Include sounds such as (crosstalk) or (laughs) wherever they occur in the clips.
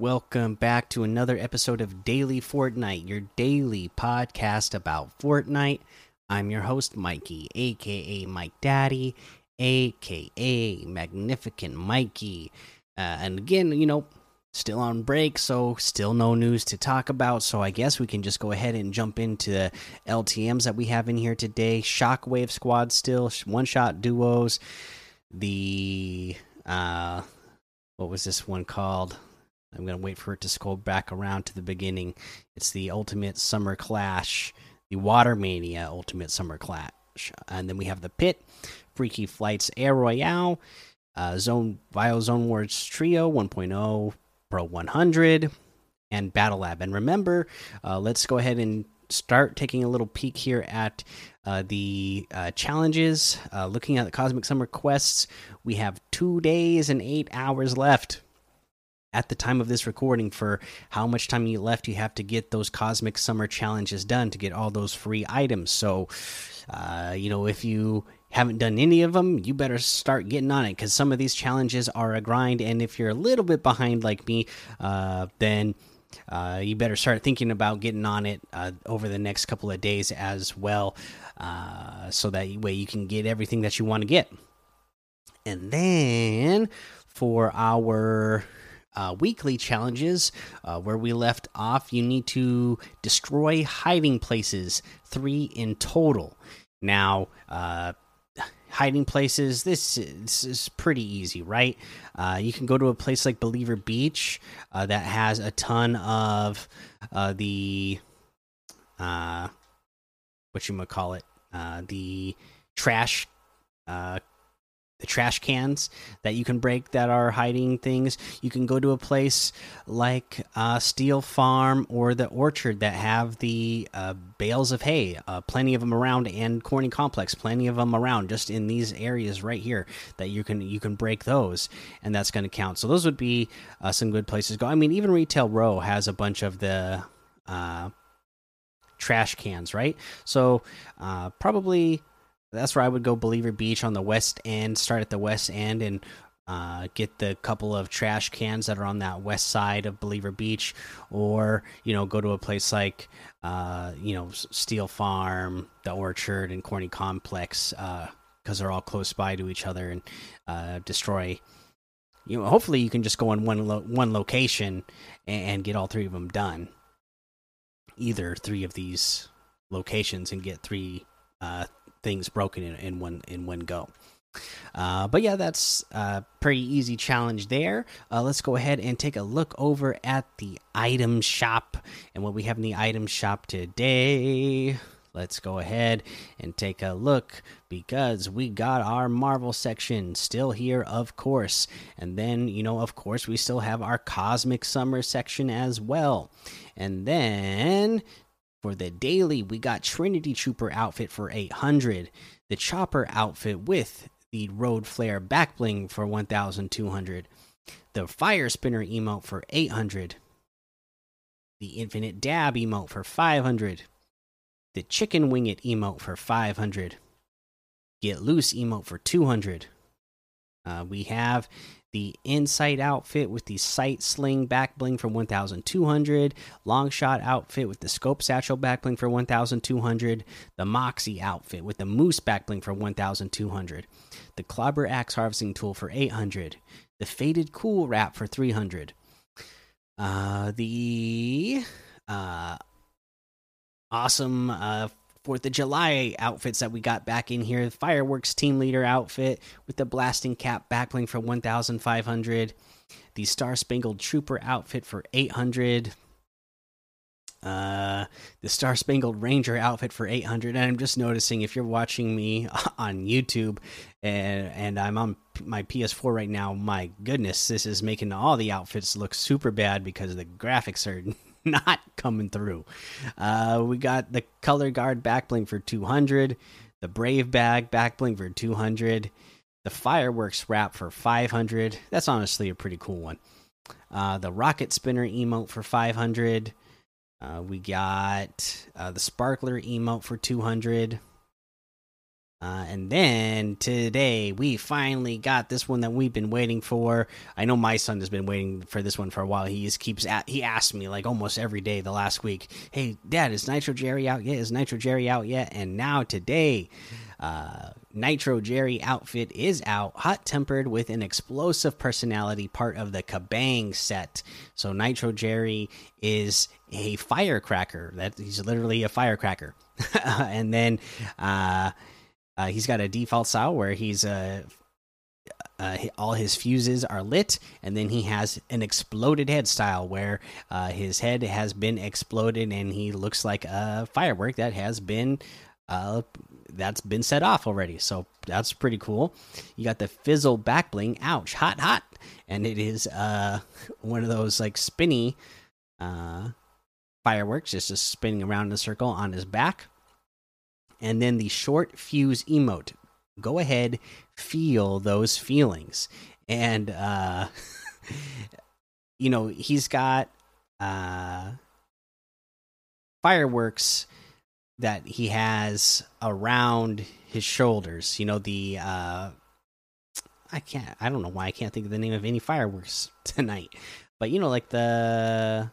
Welcome back to another episode of Daily Fortnite, your daily podcast about Fortnite. I'm your host, Mikey, aka Mike Daddy, aka Magnificent Mikey. Uh, and again, you know, still on break, so still no news to talk about. So I guess we can just go ahead and jump into the LTMs that we have in here today. Shockwave Squad still, one shot duos. The, uh, what was this one called? I'm going to wait for it to scroll back around to the beginning. It's the Ultimate Summer Clash, the Water Mania Ultimate Summer Clash. And then we have the Pit, Freaky Flights Air Royale, uh, Zone Bio Zone Wars Trio 1.0 Pro 100, and Battle Lab. And remember, uh, let's go ahead and start taking a little peek here at uh, the uh, challenges. Uh, looking at the Cosmic Summer quests, we have two days and eight hours left at the time of this recording for how much time you left you have to get those cosmic summer challenges done to get all those free items. So uh, you know if you haven't done any of them you better start getting on it because some of these challenges are a grind. And if you're a little bit behind like me uh, then uh, you better start thinking about getting on it uh, over the next couple of days as well uh, so that way you can get everything that you want to get. And then for our uh, weekly challenges. Uh, where we left off, you need to destroy hiding places, three in total. Now, uh, hiding places, this, this, is pretty easy, right? Uh, you can go to a place like Believer Beach uh, that has a ton of uh, the, what you might call it, the trash the trash cans that you can break that are hiding things. You can go to a place like uh, Steel Farm or the Orchard that have the uh, bales of hay. Uh, plenty of them around, and Corny Complex, plenty of them around, just in these areas right here that you can you can break those, and that's going to count. So those would be uh, some good places to go. I mean, even Retail Row has a bunch of the uh, trash cans, right? So uh, probably that's where I would go Believer Beach on the west end. Start at the west end and uh, get the couple of trash cans that are on that west side of Believer Beach, or you know go to a place like uh, you know Steel Farm, the Orchard, and Corny Complex because uh, they're all close by to each other and uh, destroy. You know, hopefully you can just go in one lo one location and, and get all three of them done. Either three of these locations and get three uh, things broken in, in one in one go. Uh, but yeah, that's a pretty easy challenge there. Uh, let's go ahead and take a look over at the item shop and what we have in the item shop today. Let's go ahead and take a look because we got our Marvel section still here, of course. And then, you know, of course, we still have our Cosmic Summer section as well. And then for the daily, we got Trinity Trooper outfit for 800, the Chopper outfit with the Road Flare back bling for 1200, the Fire Spinner emote for 800, the Infinite Dab emote for 500, the Chicken Wing It emote for 500, Get Loose emote for 200. Uh, we have the Insight outfit with the Sight Sling back bling for 1200, Long Shot outfit with the Scope Satchel back bling for 1200, the Moxie outfit with the Moose back bling for 1200, the Clobber Axe Harvesting Tool for 800, the Faded Cool Wrap for 300, uh, the uh, awesome uh, Fourth of July outfits that we got back in here. The fireworks team leader outfit with the blasting cap backbling for 1,500. The Star Spangled Trooper outfit for 800. Uh, the Star Spangled Ranger outfit for 800. And I'm just noticing if you're watching me (laughs) on YouTube and, and I'm on my PS4 right now, my goodness, this is making all the outfits look super bad because of the graphics are (laughs) not coming through. Uh, we got the color guard backbling for 200, the brave bag backbling for 200, the fireworks wrap for 500. That's honestly a pretty cool one. Uh, the rocket spinner emote for 500. Uh, we got uh, the sparkler emote for 200. Uh, and then today we finally got this one that we've been waiting for. I know my son has been waiting for this one for a while. He just keeps at, he asked me like almost every day the last week, "Hey, Dad, is Nitro Jerry out yet? Is Nitro Jerry out yet?" And now today, uh, Nitro Jerry outfit is out, hot tempered with an explosive personality, part of the Kabang set. So Nitro Jerry is a firecracker. That he's literally a firecracker, (laughs) and then. Uh, uh, he's got a default style where he's uh, uh, all his fuses are lit, and then he has an exploded head style where uh, his head has been exploded and he looks like a firework that has been uh, that's been set off already. So that's pretty cool. You got the fizzle back bling. Ouch, hot, hot, and it is uh, (laughs) one of those like spinny uh, fireworks, just, just spinning around in a circle on his back and then the short fuse emote. Go ahead, feel those feelings. And uh (laughs) you know, he's got uh fireworks that he has around his shoulders. You know, the uh I can't I don't know why I can't think of the name of any fireworks (laughs) tonight. But you know, like the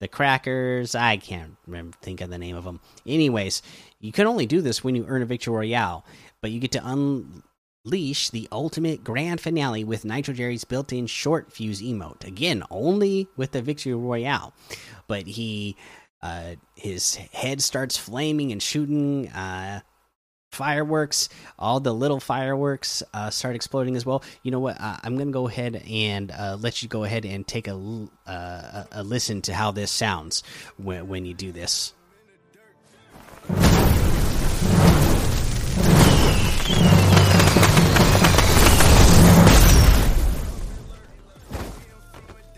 the crackers. I can't remember, think of the name of them. Anyways, you can only do this when you earn a victory royale, but you get to unleash the ultimate grand finale with Nitro Jerry's built-in short fuse emote. Again, only with the victory royale, but he. Uh, his head starts flaming and shooting uh, fireworks all the little fireworks uh, start exploding as well. You know what? Uh, i'm gonna go ahead and uh, let you go ahead and take a, uh, a listen to how this sounds when, when you do this.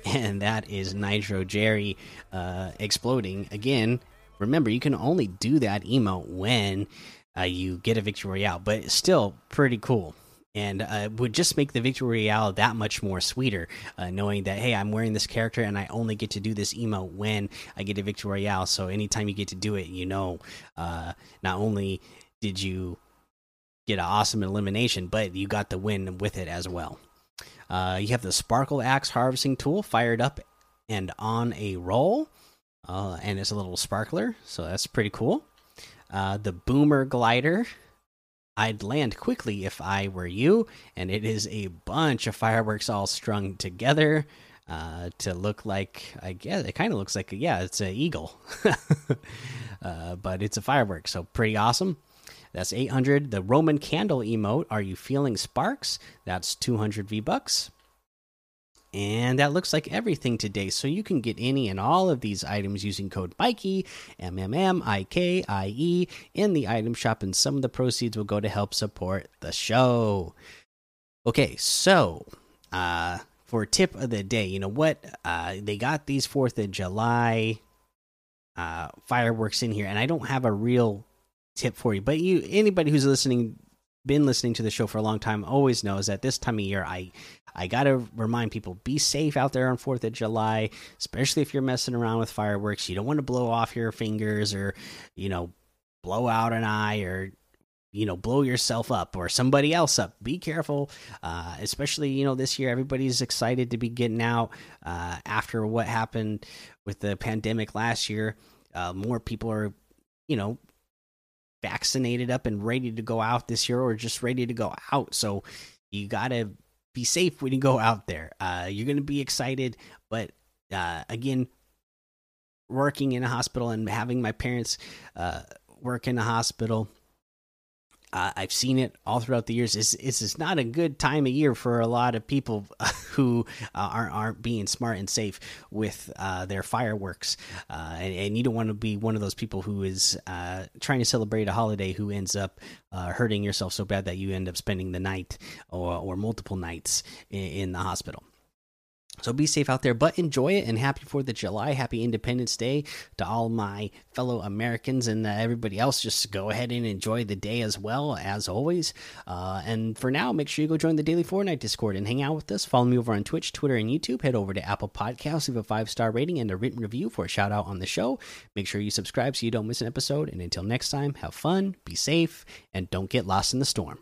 And that is nitro jerry uh, exploding again. Remember you can only do that emote when uh, you get a victory royale, but it's still pretty cool. And uh, would just make the victory royale that much more sweeter, uh, knowing that hey, I'm wearing this character and I only get to do this emote when I get a victory royale. So anytime you get to do it, you know, uh, not only did you get an awesome elimination, but you got the win with it as well. Uh, you have the Sparkle Axe harvesting tool fired up and on a roll, uh, and it's a little sparkler, so that's pretty cool. Uh, the Boomer Glider. I'd land quickly if I were you, and it is a bunch of fireworks all strung together uh, to look like I guess it kind of looks like yeah, it's an eagle, (laughs) uh, but it's a firework, so pretty awesome. That's 800. The Roman candle emote. Are you feeling sparks? That's 200 V bucks. And that looks like everything today. So you can get any and all of these items using code Mikey, M M M I K I E, in the item shop, and some of the proceeds will go to help support the show. Okay, so uh, for tip of the day, you know what? Uh, they got these Fourth of July uh, fireworks in here, and I don't have a real tip for you. But you, anybody who's listening, been listening to the show for a long time, always knows that this time of year, I I gotta remind people be safe out there on 4th of July, especially if you're messing around with fireworks. You don't want to blow off your fingers or, you know, blow out an eye or, you know, blow yourself up or somebody else up. Be careful, uh, especially, you know, this year everybody's excited to be getting out uh, after what happened with the pandemic last year. Uh, more people are, you know, vaccinated up and ready to go out this year or just ready to go out. So you got to be safe when you go out there. Uh, you're going to be excited, but uh, again, working in a hospital and having my parents uh, work in a hospital, uh, I've seen it all throughout the years. It's, it's, not a good time of year for a lot of people (laughs) who uh, aren't, aren't being smart and safe with uh, their fireworks. Uh, and, and, you don't want to be one of those people who is uh, trying to celebrate a holiday who ends up uh, hurting yourself so bad that you end up spending the night or, or multiple nights in, in the hospital. So be safe out there, but enjoy it and happy 4th of July. Happy Independence Day to all my fellow Americans and uh, everybody else. Just go ahead and enjoy the day as well, as always. Uh, and for now, make sure you go join the Daily Fortnite Discord and hang out with us. Follow me over on Twitch, Twitter, and YouTube. Head over to Apple Podcasts, leave a five star rating and a written review for a shout out on the show. Make sure you subscribe so you don't miss an episode. And until next time, have fun, be safe, and don't get lost in the storm.